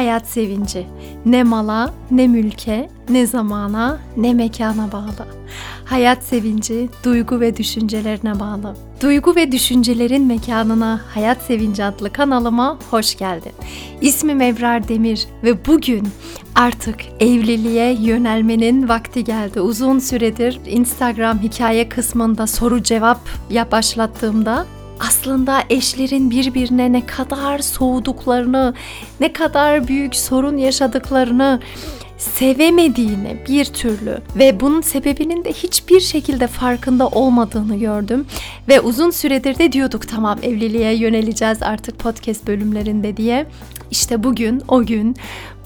Hayat sevinci ne mala, ne mülke, ne zamana, ne mekana bağlı. Hayat sevinci duygu ve düşüncelerine bağlı. Duygu ve düşüncelerin mekanına Hayat Sevinci adlı kanalıma hoş geldin. İsmim Ebrar Demir ve bugün artık evliliğe yönelmenin vakti geldi. Uzun süredir Instagram hikaye kısmında soru cevap ya başlattığımda aslında eşlerin birbirine ne kadar soğuduklarını, ne kadar büyük sorun yaşadıklarını, sevemediğini bir türlü ve bunun sebebinin de hiçbir şekilde farkında olmadığını gördüm ve uzun süredir de diyorduk tamam evliliğe yöneleceğiz artık podcast bölümlerinde diye. İşte bugün o gün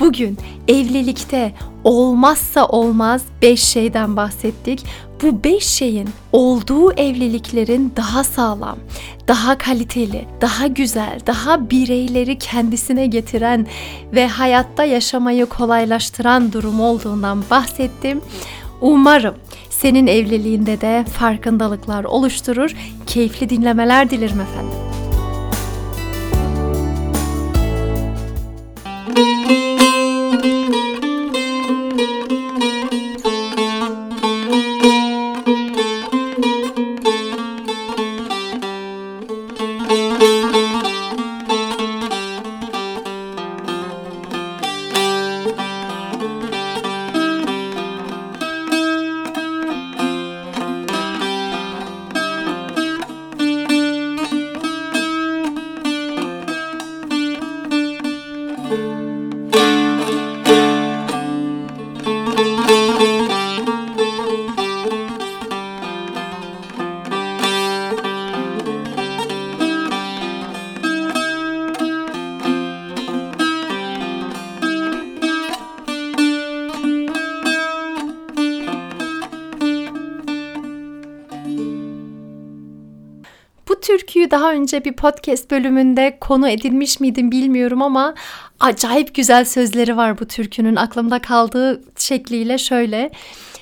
bugün evlilikte olmazsa olmaz 5 şeyden bahsettik. Bu 5 şeyin olduğu evliliklerin daha sağlam, daha kaliteli, daha güzel, daha bireyleri kendisine getiren ve hayatta yaşamayı kolaylaştıran durum olduğundan bahsettim. Umarım senin evliliğinde de farkındalıklar oluşturur. Keyifli dinlemeler dilerim efendim. Daha önce bir podcast bölümünde konu edilmiş miydim bilmiyorum ama acayip güzel sözleri var bu türkünün. Aklımda kaldığı şekliyle şöyle.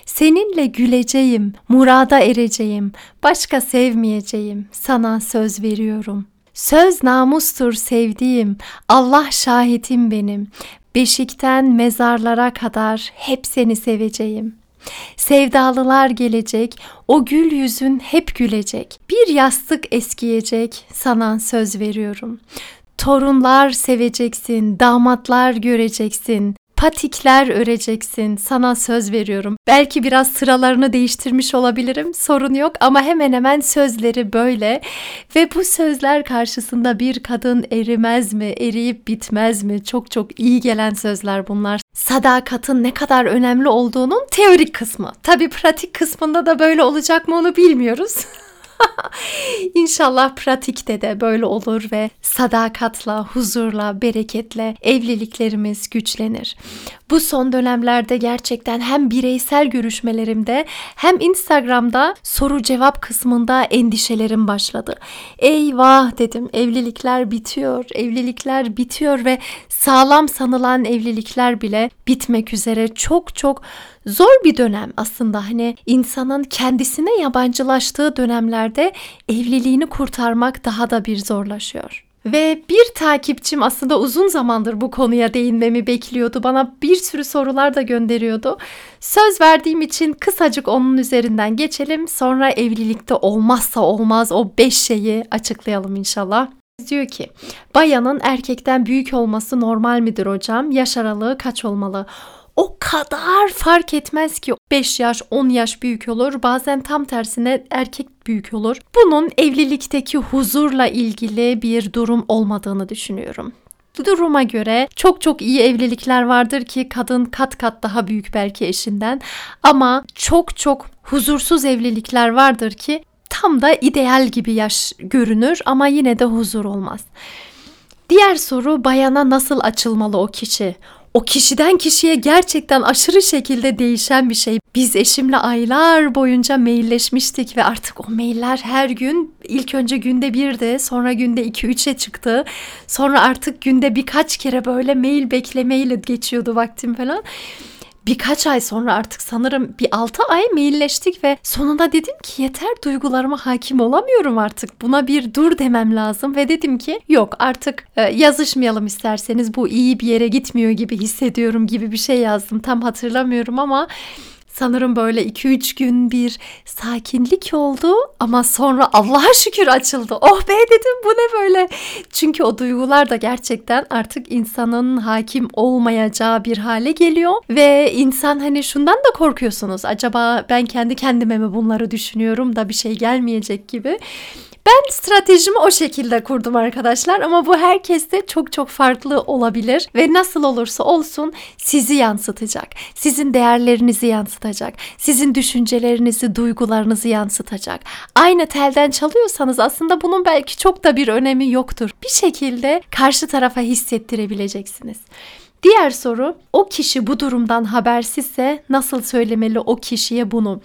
Seninle güleceğim, murada ereceğim, başka sevmeyeceğim, sana söz veriyorum. Söz namustur sevdiğim, Allah şahitim benim. Beşikten mezarlara kadar hep seni seveceğim. Sevdalılar gelecek, o gül yüzün hep gülecek. Bir yastık eskiyecek, sana söz veriyorum. Torunlar seveceksin, damatlar göreceksin, patikler öreceksin. Sana söz veriyorum. Belki biraz sıralarını değiştirmiş olabilirim. Sorun yok ama hemen hemen sözleri böyle. Ve bu sözler karşısında bir kadın erimez mi? Eriyip bitmez mi? Çok çok iyi gelen sözler bunlar. Sadakatın ne kadar önemli olduğunun teorik kısmı. Tabii pratik kısmında da böyle olacak mı onu bilmiyoruz. İnşallah pratikte de böyle olur ve sadakatla, huzurla, bereketle evliliklerimiz güçlenir. Bu son dönemlerde gerçekten hem bireysel görüşmelerimde hem Instagram'da soru cevap kısmında endişelerim başladı. Eyvah dedim evlilikler bitiyor, evlilikler bitiyor ve sağlam sanılan evlilikler bile bitmek üzere çok çok zor bir dönem aslında hani insanın kendisine yabancılaştığı dönemlerde evliliğini kurtarmak daha da bir zorlaşıyor. Ve bir takipçim aslında uzun zamandır bu konuya değinmemi bekliyordu. Bana bir sürü sorular da gönderiyordu. Söz verdiğim için kısacık onun üzerinden geçelim. Sonra evlilikte olmazsa olmaz o beş şeyi açıklayalım inşallah. Diyor ki, bayanın erkekten büyük olması normal midir hocam? Yaş aralığı kaç olmalı? O kadar fark etmez ki 5 yaş 10 yaş büyük olur bazen tam tersine erkek büyük olur. Bunun evlilikteki huzurla ilgili bir durum olmadığını düşünüyorum. Duruma göre çok çok iyi evlilikler vardır ki kadın kat kat daha büyük belki eşinden ama çok çok huzursuz evlilikler vardır ki tam da ideal gibi yaş görünür ama yine de huzur olmaz. Diğer soru bayana nasıl açılmalı o kişi? O kişiden kişiye gerçekten aşırı şekilde değişen bir şey. Biz eşimle aylar boyunca mailleşmiştik ve artık o mailler her gün ilk önce günde bir de sonra günde iki üçe çıktı. Sonra artık günde birkaç kere böyle mail beklemeyle geçiyordu vaktim falan. Birkaç ay sonra artık sanırım bir 6 ay mailleştik ve sonunda dedim ki yeter duygularıma hakim olamıyorum artık. Buna bir dur demem lazım ve dedim ki yok artık e, yazışmayalım isterseniz bu iyi bir yere gitmiyor gibi hissediyorum gibi bir şey yazdım. Tam hatırlamıyorum ama Sanırım böyle 2-3 gün bir sakinlik oldu ama sonra Allah'a şükür açıldı. Oh be dedim bu ne böyle. Çünkü o duygular da gerçekten artık insanın hakim olmayacağı bir hale geliyor. Ve insan hani şundan da korkuyorsunuz. Acaba ben kendi kendime mi bunları düşünüyorum da bir şey gelmeyecek gibi. Ben stratejimi o şekilde kurdum arkadaşlar ama bu herkeste çok çok farklı olabilir ve nasıl olursa olsun sizi yansıtacak. Sizin değerlerinizi yansıtacak. Sizin düşüncelerinizi, duygularınızı yansıtacak. Aynı telden çalıyorsanız aslında bunun belki çok da bir önemi yoktur. Bir şekilde karşı tarafa hissettirebileceksiniz. Diğer soru o kişi bu durumdan habersizse nasıl söylemeli o kişiye bunu?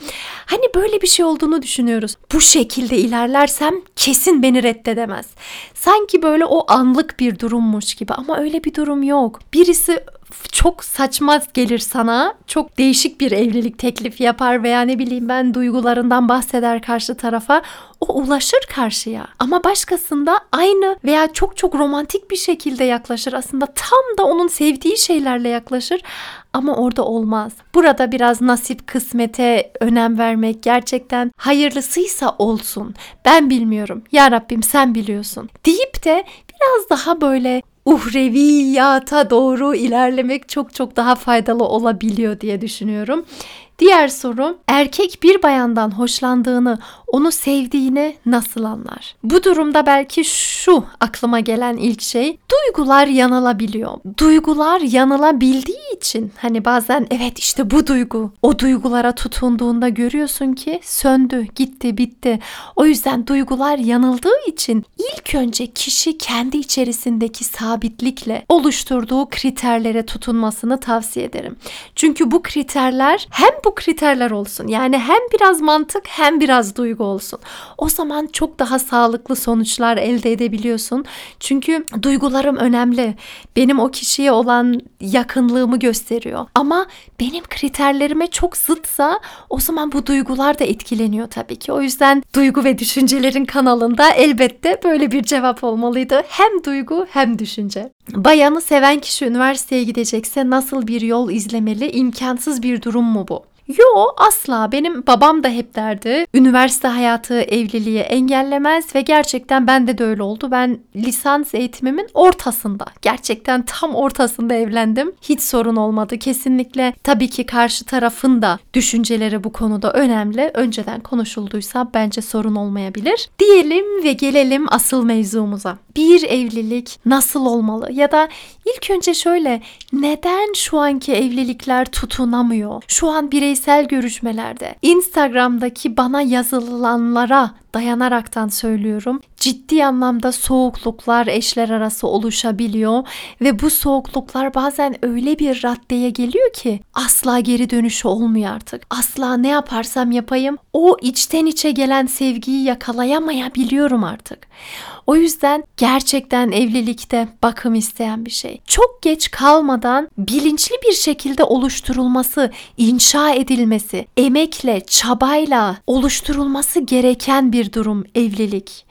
Hani böyle bir şey olduğunu düşünüyoruz. Bu şekilde ilerlersem kesin beni reddedemez. Sanki böyle o anlık bir durummuş gibi ama öyle bir durum yok. Birisi çok saçma gelir sana. Çok değişik bir evlilik teklifi yapar veya ne bileyim ben duygularından bahseder karşı tarafa. O ulaşır karşıya. Ama başkasında aynı veya çok çok romantik bir şekilde yaklaşır. Aslında tam da onun sevdiği şeylerle yaklaşır ama orada olmaz. Burada biraz nasip kısmete önem vermek gerçekten hayırlısıysa olsun. Ben bilmiyorum. Ya Rabbim sen biliyorsun. Deyip de biraz daha böyle uhreviyata doğru ilerlemek çok çok daha faydalı olabiliyor diye düşünüyorum. Diğer soru erkek bir bayandan hoşlandığını, onu sevdiğini nasıl anlar? Bu durumda belki şu aklıma gelen ilk şey duygular yanılabiliyor. Duygular yanılabildiği için hani bazen evet işte bu duygu o duygulara tutunduğunda görüyorsun ki söndü, gitti, bitti. O yüzden duygular yanıldığı için ilk önce kişi kendi içerisindeki sabitlikle oluşturduğu kriterlere tutunmasını tavsiye ederim. Çünkü bu kriterler hem bu kriterler olsun. Yani hem biraz mantık hem biraz duygu olsun. O zaman çok daha sağlıklı sonuçlar elde edebiliyorsun. Çünkü duygularım önemli. Benim o kişiye olan yakınlığımı gösteriyor. Ama benim kriterlerime çok zıtsa o zaman bu duygular da etkileniyor tabii ki. O yüzden duygu ve düşüncelerin kanalında elbette böyle bir cevap olmalıydı. Hem duygu hem düşünce. Bayanı seven kişi üniversiteye gidecekse nasıl bir yol izlemeli? İmkansız bir durum mu bu? Yo asla benim babam da hep derdi üniversite hayatı evliliği engellemez ve gerçekten bende de öyle oldu. Ben lisans eğitimimin ortasında gerçekten tam ortasında evlendim. Hiç sorun olmadı kesinlikle. Tabii ki karşı tarafın da düşünceleri bu konuda önemli. Önceden konuşulduysa bence sorun olmayabilir. Diyelim ve gelelim asıl mevzumuza. Bir evlilik nasıl olmalı ya da ilk önce şöyle neden şu anki evlilikler tutunamıyor? Şu an birey bireysel görüşmelerde Instagram'daki bana yazılanlara dayanaraktan söylüyorum. Ciddi anlamda soğukluklar eşler arası oluşabiliyor ve bu soğukluklar bazen öyle bir raddeye geliyor ki asla geri dönüşü olmuyor artık. Asla ne yaparsam yapayım o içten içe gelen sevgiyi yakalayamayabiliyorum artık. O yüzden gerçekten evlilikte bakım isteyen bir şey. Çok geç kalmadan bilinçli bir şekilde oluşturulması, inşa edilmesi, emekle, çabayla oluşturulması gereken bir durum evlilik.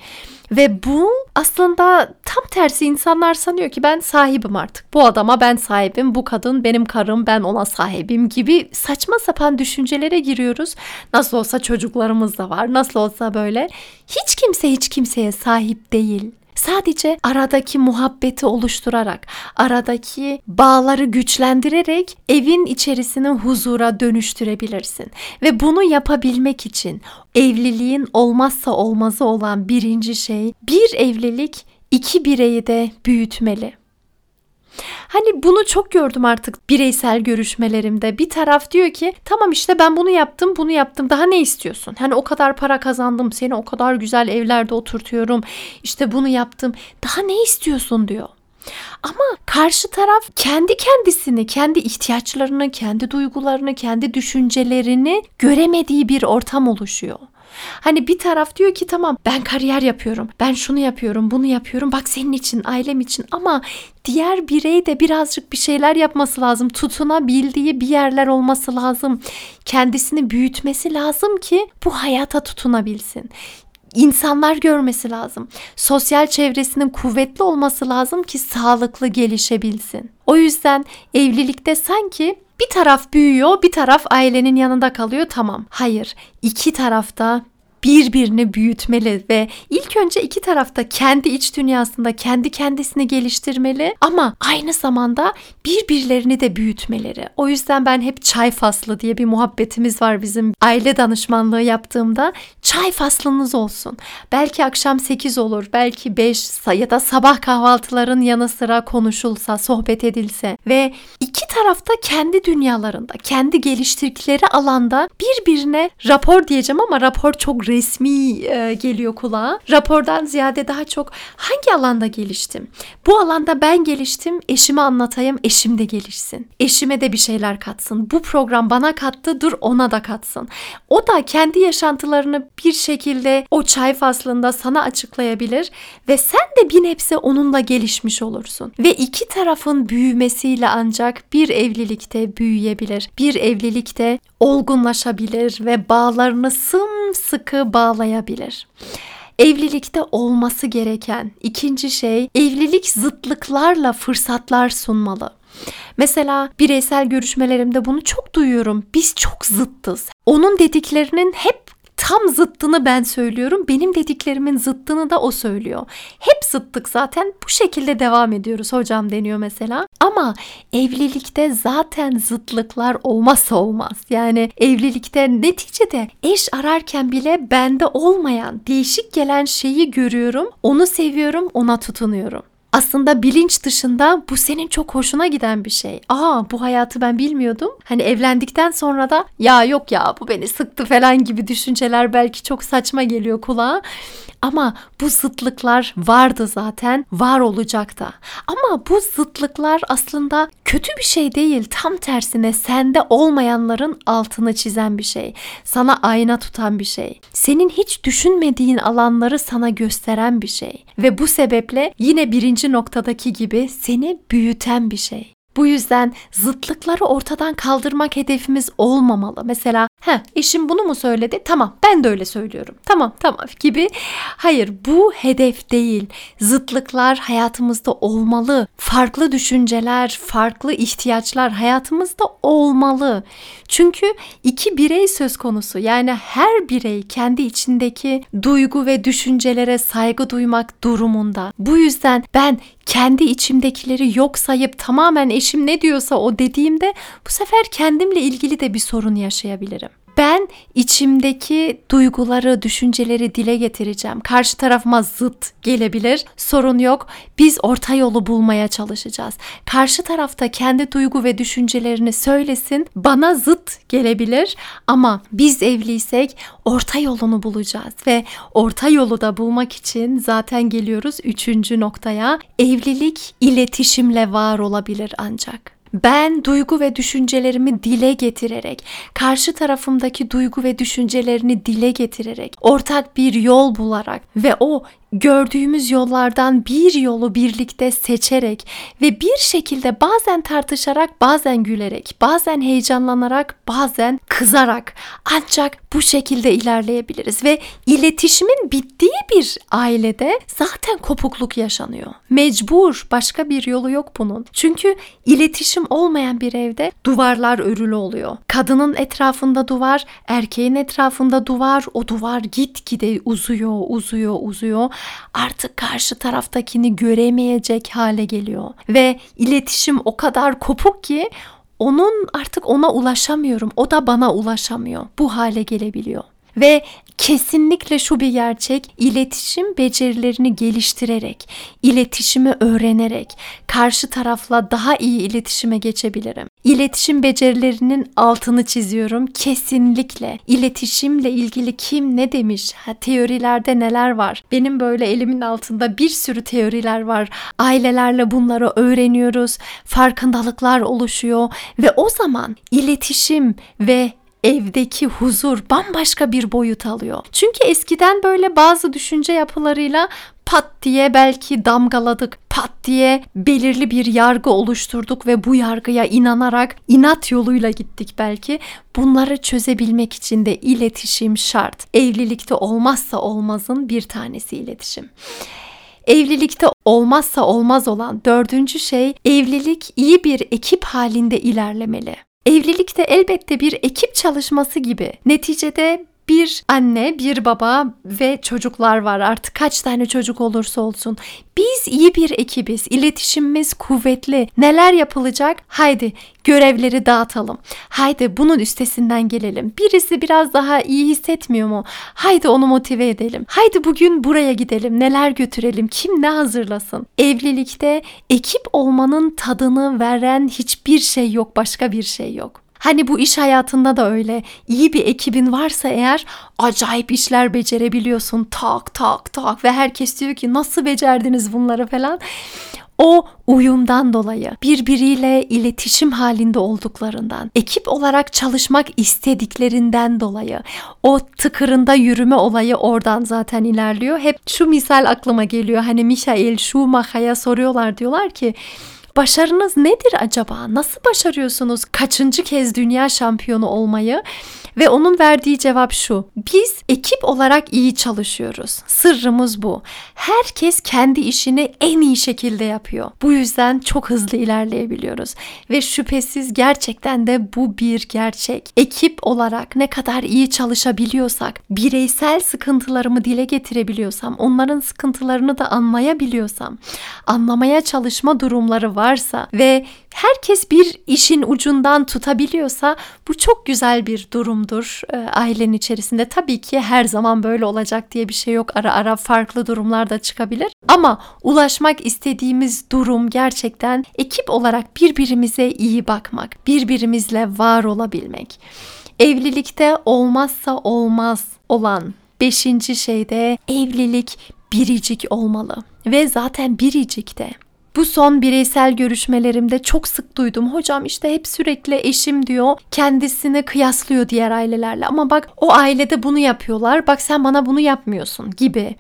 Ve bu aslında tam tersi insanlar sanıyor ki ben sahibim artık. Bu adama ben sahibim, bu kadın benim karım, ben ona sahibim gibi saçma sapan düşüncelere giriyoruz. Nasıl olsa çocuklarımız da var, nasıl olsa böyle. Hiç kimse hiç kimseye sahip değil. Sadece aradaki muhabbeti oluşturarak, aradaki bağları güçlendirerek evin içerisini huzura dönüştürebilirsin. Ve bunu yapabilmek için evliliğin olmazsa olmazı olan birinci şey bir evlilik iki bireyi de büyütmeli. Hani bunu çok gördüm artık bireysel görüşmelerimde. Bir taraf diyor ki tamam işte ben bunu yaptım bunu yaptım daha ne istiyorsun? Hani o kadar para kazandım seni o kadar güzel evlerde oturtuyorum işte bunu yaptım daha ne istiyorsun diyor. Ama karşı taraf kendi kendisini, kendi ihtiyaçlarını, kendi duygularını, kendi düşüncelerini göremediği bir ortam oluşuyor. Hani bir taraf diyor ki tamam ben kariyer yapıyorum. Ben şunu yapıyorum, bunu yapıyorum. Bak senin için, ailem için ama diğer birey de birazcık bir şeyler yapması lazım. Tutunabildiği bir yerler olması lazım. Kendisini büyütmesi lazım ki bu hayata tutunabilsin insanlar görmesi lazım. Sosyal çevresinin kuvvetli olması lazım ki sağlıklı gelişebilsin. O yüzden evlilikte sanki bir taraf büyüyor, bir taraf ailenin yanında kalıyor tamam. Hayır, iki tarafta birbirini büyütmeli ve ilk önce iki tarafta kendi iç dünyasında kendi kendisini geliştirmeli ama aynı zamanda birbirlerini de büyütmeleri. O yüzden ben hep çay faslı diye bir muhabbetimiz var bizim aile danışmanlığı yaptığımda. Çay faslınız olsun. Belki akşam 8 olur, belki 5 ya da sabah kahvaltıların yanı sıra konuşulsa, sohbet edilse ve iki tarafta kendi dünyalarında, kendi geliştirdikleri alanda birbirine rapor diyeceğim ama rapor çok resmi e, geliyor kulağa. Rapordan ziyade daha çok hangi alanda geliştim? Bu alanda ben geliştim, eşime anlatayım, eşim de gelişsin. Eşime de bir şeyler katsın. Bu program bana kattı, dur ona da katsın. O da kendi yaşantılarını bir şekilde o çay faslında sana açıklayabilir ve sen de bir nebze onunla gelişmiş olursun. Ve iki tarafın büyümesiyle ancak bir evlilikte büyüyebilir. Bir evlilikte olgunlaşabilir ve bağlarını sımsıkı bağlayabilir. Evlilikte olması gereken ikinci şey evlilik zıtlıklarla fırsatlar sunmalı. Mesela bireysel görüşmelerimde bunu çok duyuyorum. Biz çok zıttız. Onun dediklerinin hep tam zıttını ben söylüyorum. Benim dediklerimin zıttını da o söylüyor. Hep zıttık zaten. Bu şekilde devam ediyoruz hocam deniyor mesela. Ama evlilikte zaten zıtlıklar olmazsa olmaz. Yani evlilikte neticede eş ararken bile bende olmayan, değişik gelen şeyi görüyorum. Onu seviyorum, ona tutunuyorum aslında bilinç dışında bu senin çok hoşuna giden bir şey. Aa bu hayatı ben bilmiyordum. Hani evlendikten sonra da ya yok ya bu beni sıktı falan gibi düşünceler belki çok saçma geliyor kulağa. Ama bu zıtlıklar vardı zaten, var olacak da. Ama bu zıtlıklar aslında kötü bir şey değil. Tam tersine sende olmayanların altını çizen bir şey. Sana ayna tutan bir şey. Senin hiç düşünmediğin alanları sana gösteren bir şey. Ve bu sebeple yine birinci noktadaki gibi seni büyüten bir şey. Bu yüzden zıtlıkları ortadan kaldırmak hedefimiz olmamalı. Mesela ha eşim bunu mu söyledi? Tamam ben de öyle söylüyorum. Tamam tamam gibi. Hayır bu hedef değil. Zıtlıklar hayatımızda olmalı. Farklı düşünceler, farklı ihtiyaçlar hayatımızda olmalı. Çünkü iki birey söz konusu. Yani her birey kendi içindeki duygu ve düşüncelere saygı duymak durumunda. Bu yüzden ben kendi içimdekileri yok sayıp tamamen eşim ne diyorsa o dediğimde bu sefer kendimle ilgili de bir sorun yaşayabilirim. Ben içimdeki duyguları, düşünceleri dile getireceğim. Karşı tarafıma zıt gelebilir. Sorun yok. Biz orta yolu bulmaya çalışacağız. Karşı tarafta kendi duygu ve düşüncelerini söylesin. Bana zıt gelebilir ama biz evliysek orta yolunu bulacağız ve orta yolu da bulmak için zaten geliyoruz üçüncü noktaya. Evlilik iletişimle var olabilir ancak ben duygu ve düşüncelerimi dile getirerek, karşı tarafımdaki duygu ve düşüncelerini dile getirerek, ortak bir yol bularak ve o gördüğümüz yollardan bir yolu birlikte seçerek ve bir şekilde bazen tartışarak, bazen gülerek, bazen heyecanlanarak, bazen kızarak ancak bu şekilde ilerleyebiliriz ve iletişimin bittiği bir ailede zaten kopukluk yaşanıyor. Mecbur başka bir yolu yok bunun. Çünkü iletişim olmayan bir evde duvarlar örülü oluyor. Kadının etrafında duvar, erkeğin etrafında duvar, o duvar gitgide uzuyor, uzuyor, uzuyor artık karşı taraftakini göremeyecek hale geliyor. Ve iletişim o kadar kopuk ki onun artık ona ulaşamıyorum. O da bana ulaşamıyor. Bu hale gelebiliyor. Ve kesinlikle şu bir gerçek iletişim becerilerini geliştirerek, iletişimi öğrenerek karşı tarafla daha iyi iletişime geçebilirim. İletişim becerilerinin altını çiziyorum kesinlikle. İletişimle ilgili kim ne demiş? Ha, teorilerde neler var? Benim böyle elimin altında bir sürü teoriler var. Ailelerle bunları öğreniyoruz. Farkındalıklar oluşuyor ve o zaman iletişim ve evdeki huzur bambaşka bir boyut alıyor. Çünkü eskiden böyle bazı düşünce yapılarıyla pat diye belki damgaladık, pat diye belirli bir yargı oluşturduk ve bu yargıya inanarak inat yoluyla gittik belki. Bunları çözebilmek için de iletişim şart. Evlilikte olmazsa olmazın bir tanesi iletişim. Evlilikte olmazsa olmaz olan dördüncü şey evlilik iyi bir ekip halinde ilerlemeli. Evlilikte elbette bir ekip çalışması gibi. Neticede bir anne, bir baba ve çocuklar var. Artık kaç tane çocuk olursa olsun. Biz iyi bir ekibiz. İletişimimiz kuvvetli. Neler yapılacak? Haydi görevleri dağıtalım. Haydi bunun üstesinden gelelim. Birisi biraz daha iyi hissetmiyor mu? Haydi onu motive edelim. Haydi bugün buraya gidelim. Neler götürelim? Kim ne hazırlasın? Evlilikte ekip olmanın tadını veren hiçbir şey yok, başka bir şey yok. Hani bu iş hayatında da öyle. İyi bir ekibin varsa eğer acayip işler becerebiliyorsun. Tak tak tak ve herkes diyor ki nasıl becerdiniz bunları falan. O uyumdan dolayı, birbiriyle iletişim halinde olduklarından, ekip olarak çalışmak istediklerinden dolayı, o tıkırında yürüme olayı oradan zaten ilerliyor. Hep şu misal aklıma geliyor. Hani Michael Schumacher'a soruyorlar diyorlar ki Başarınız nedir acaba? Nasıl başarıyorsunuz kaçıncı kez dünya şampiyonu olmayı? Ve onun verdiği cevap şu. Biz ekip olarak iyi çalışıyoruz. Sırrımız bu. Herkes kendi işini en iyi şekilde yapıyor. Bu yüzden çok hızlı ilerleyebiliyoruz. Ve şüphesiz gerçekten de bu bir gerçek. Ekip olarak ne kadar iyi çalışabiliyorsak, bireysel sıkıntılarımı dile getirebiliyorsam, onların sıkıntılarını da anlayabiliyorsam, anlamaya çalışma durumları varsa ve herkes bir işin ucundan tutabiliyorsa bu çok güzel bir durumdur e, ailenin içerisinde. Tabii ki her zaman böyle olacak diye bir şey yok. Ara ara farklı durumlar da çıkabilir. Ama ulaşmak istediğimiz durum gerçekten ekip olarak birbirimize iyi bakmak, birbirimizle var olabilmek. Evlilikte olmazsa olmaz olan beşinci şeyde evlilik biricik olmalı ve zaten biricik de bu son bireysel görüşmelerimde çok sık duydum. Hocam işte hep sürekli eşim diyor kendisini kıyaslıyor diğer ailelerle. Ama bak o ailede bunu yapıyorlar. Bak sen bana bunu yapmıyorsun gibi.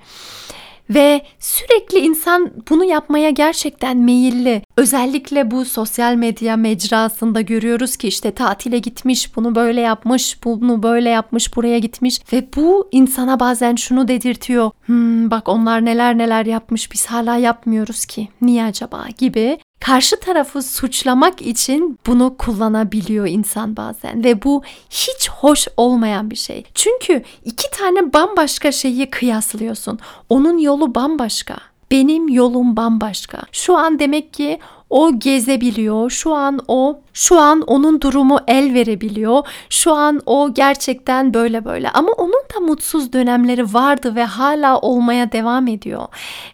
Ve sürekli insan bunu yapmaya gerçekten meyilli. Özellikle bu sosyal medya mecrasında görüyoruz ki işte tatile gitmiş, bunu böyle yapmış, bunu böyle yapmış, buraya gitmiş ve bu insana bazen şunu dedirtiyor. Hmm, bak onlar neler neler yapmış biz hala yapmıyoruz ki. Niye acaba gibi karşı tarafı suçlamak için bunu kullanabiliyor insan bazen ve bu hiç hoş olmayan bir şey. Çünkü iki tane bambaşka şeyi kıyaslıyorsun. Onun yolu bambaşka. Benim yolum bambaşka. Şu an demek ki o gezebiliyor. Şu an o şu an onun durumu el verebiliyor. Şu an o gerçekten böyle böyle ama onun da mutsuz dönemleri vardı ve hala olmaya devam ediyor.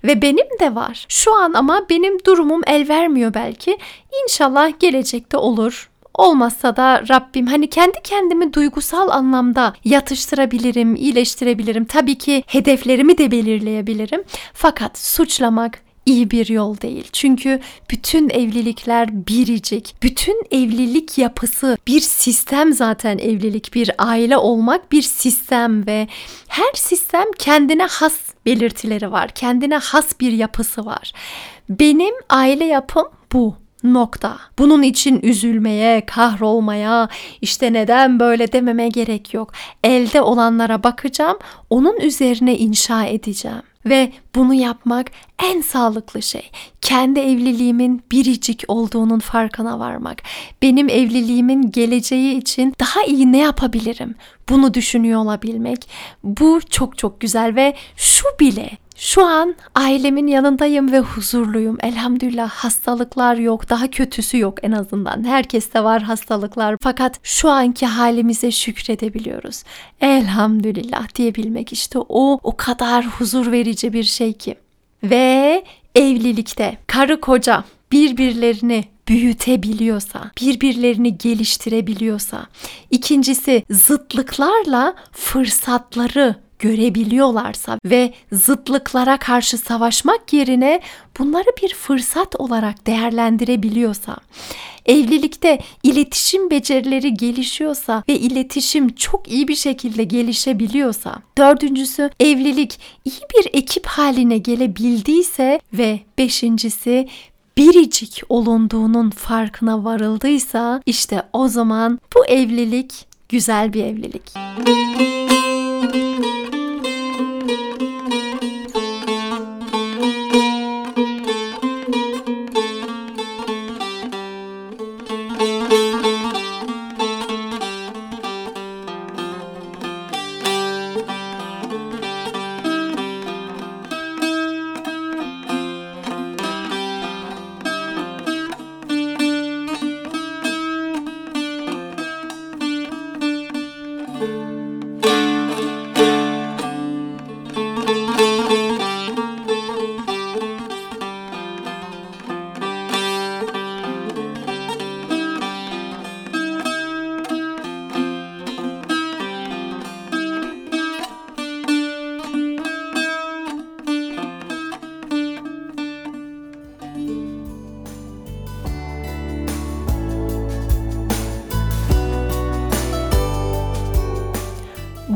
Ve benim de var. Şu an ama benim durumum el vermiyor belki. İnşallah gelecekte olur. Olmazsa da Rabbim hani kendi kendimi duygusal anlamda yatıştırabilirim, iyileştirebilirim. Tabii ki hedeflerimi de belirleyebilirim. Fakat suçlamak, iyi bir yol değil. Çünkü bütün evlilikler biricik. Bütün evlilik yapısı bir sistem zaten evlilik. Bir aile olmak bir sistem ve her sistem kendine has belirtileri var. Kendine has bir yapısı var. Benim aile yapım bu. Nokta. Bunun için üzülmeye, kahrolmaya, işte neden böyle dememe gerek yok. Elde olanlara bakacağım, onun üzerine inşa edeceğim. Ve bunu yapmak en sağlıklı şey. Kendi evliliğimin biricik olduğunun farkına varmak. Benim evliliğimin geleceği için daha iyi ne yapabilirim? Bunu düşünüyor olabilmek. Bu çok çok güzel ve şu bile şu an ailemin yanındayım ve huzurluyum. Elhamdülillah hastalıklar yok. Daha kötüsü yok en azından. Herkeste var hastalıklar. Fakat şu anki halimize şükredebiliyoruz. Elhamdülillah diyebilmek işte o o kadar huzur verici bir şey ki. Ve evlilikte karı koca birbirlerini büyütebiliyorsa, birbirlerini geliştirebiliyorsa, ikincisi zıtlıklarla fırsatları görebiliyorlarsa ve zıtlıklara karşı savaşmak yerine bunları bir fırsat olarak değerlendirebiliyorsa evlilikte iletişim becerileri gelişiyorsa ve iletişim çok iyi bir şekilde gelişebiliyorsa, dördüncüsü evlilik iyi bir ekip haline gelebildiyse ve beşincisi biricik olunduğunun farkına varıldıysa işte o zaman bu evlilik güzel bir evlilik.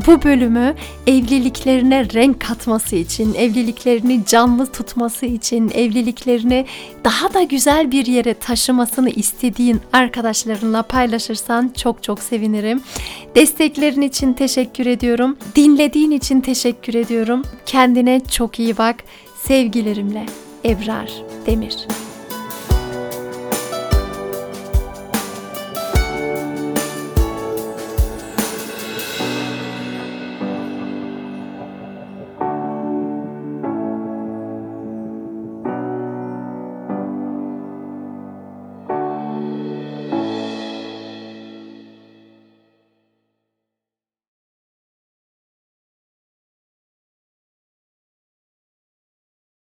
bu bölümü evliliklerine renk katması için, evliliklerini canlı tutması için, evliliklerini daha da güzel bir yere taşımasını istediğin arkadaşlarınla paylaşırsan çok çok sevinirim. Desteklerin için teşekkür ediyorum. Dinlediğin için teşekkür ediyorum. Kendine çok iyi bak. Sevgilerimle Ebrar Demir.